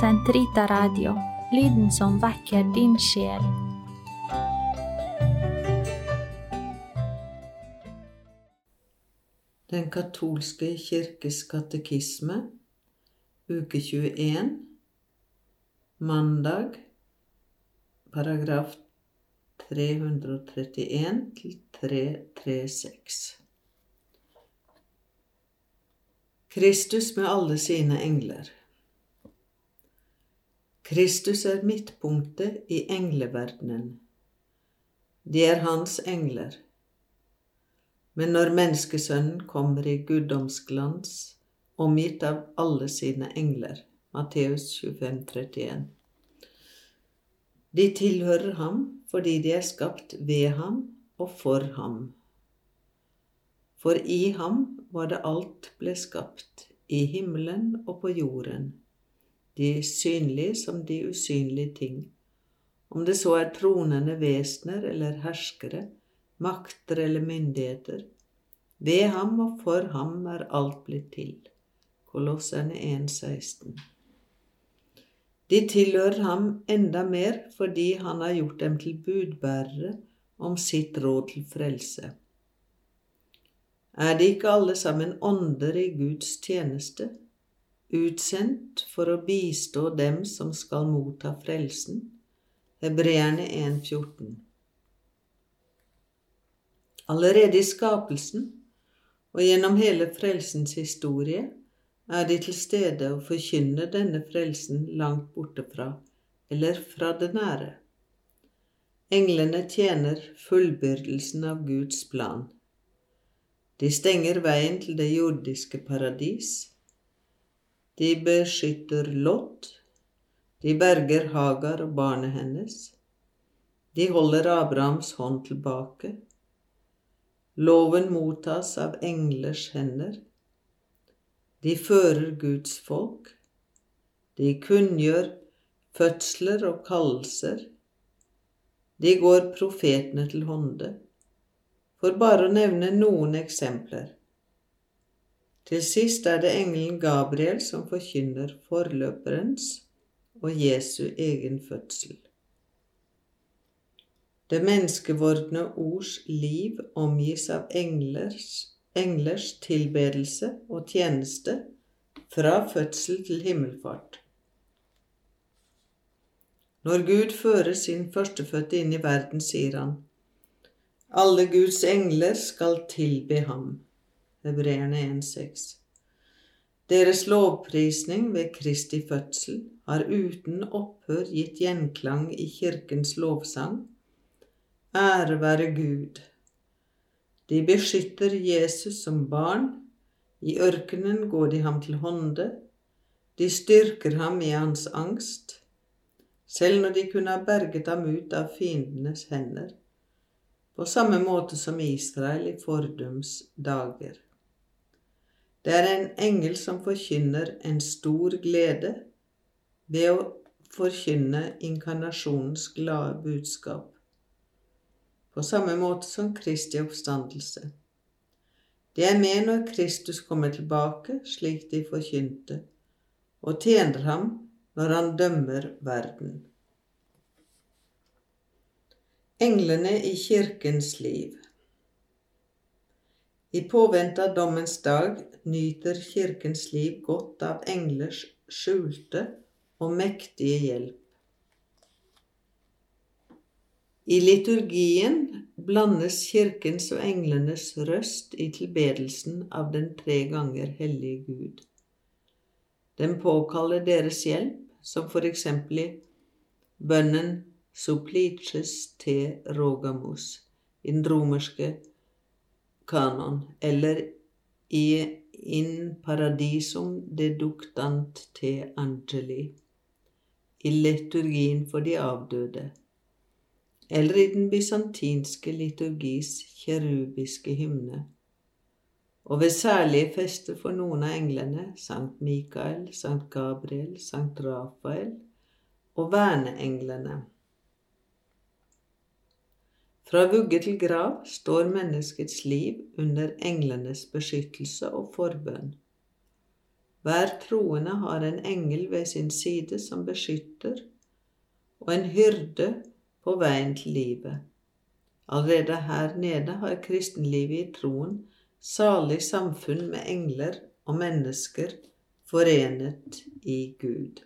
Sentrita Radio, lyden som vekker din sjel. Den katolske kirkes katekisme, uke 21, mandag, paragraf 331 til 336. Kristus med alle sine engler. Kristus er midtpunktet i engleverdenen. De er hans engler. Men når menneskesønnen kommer i guddomsglans, omgitt av alle sine engler, Matteus 25, 31. De tilhører ham fordi de er skapt ved ham og for ham. For i ham var det alt ble skapt, i himmelen og på jorden, de synlige som de usynlige ting, om det så er tronende vesener eller herskere, makter eller myndigheter. Ved ham og for ham er alt blitt til. Kolosserne 1,16. De tilhører ham enda mer fordi han har gjort dem til budbærere om sitt råd til frelse. Er de ikke alle sammen ånder i Guds tjeneste, utsendt for å bistå dem som skal motta frelsen? Hebreerne 1,14. Allerede i skapelsen og gjennom hele frelsens historie er de til stede og forkynner denne frelsen langt borte fra, eller fra det nære. Englene tjener fullbyrdelsen av Guds plan. De stenger veien til det jordiske paradis. De beskytter Lot. De berger Hagar og barnet hennes. De holder Abrahams hånd tilbake. Loven mottas av englers hender. De fører Guds folk. De kunngjør fødsler og kallelser. De går profetene til hånde, for bare å nevne noen eksempler. Til sist er det engelen Gabriel som forkynner forløperens og Jesu egen fødsel. Det menneskevordne ords liv omgis av englers, englers tilbedelse og tjeneste fra fødsel til himmelfart. Når Gud fører sin førstefødte inn i verden, sier han, alle Guds engler skal tilbe ham. Hebreerne 1,6. Deres lovprisning ved Kristi fødsel har uten opphør gitt gjenklang i kirkens lovsang Ære være Gud. De beskytter Jesus som barn. I ørkenen går de ham til hånde. De styrker ham i hans angst, selv når de kunne ha berget ham ut av fiendenes hender, på samme måte som Israel i fordums dager. Det er en engel som forkynner en stor glede ved å forkynne inkarnasjonens glade budskap på samme måte som Kristi oppstandelse. Det er med når Kristus kommer tilbake, slik de forkynte, og tjener ham når han dømmer verden. Englene i kirkens liv I påvente av dommens dag nyter kirkens liv godt av englers skjulte og mektige hjelp. I liturgien blandes kirkens og englenes røst i tilbedelsen av den tre ganger hellige Gud. Den påkaller deres hjelp, som for eksempel i bønnen Supplices te rogamus i den romerske kanon, eller i In paradisum deductant te angeli i liturgien for de avdøde eller i den bysantinske liturgis kjerubiske hymne. Og ved særlige fester for noen av englene, Sankt Mikael, Sankt Gabriel, Sankt Rafael og verneenglene. Fra vugge til grav står menneskets liv under englenes beskyttelse og forbønn. Hver troende har en engel ved sin side som beskytter, og en hyrde på veien til livet. Allerede her nede har kristenlivet i troen salig samfunn med engler og mennesker forenet i Gud.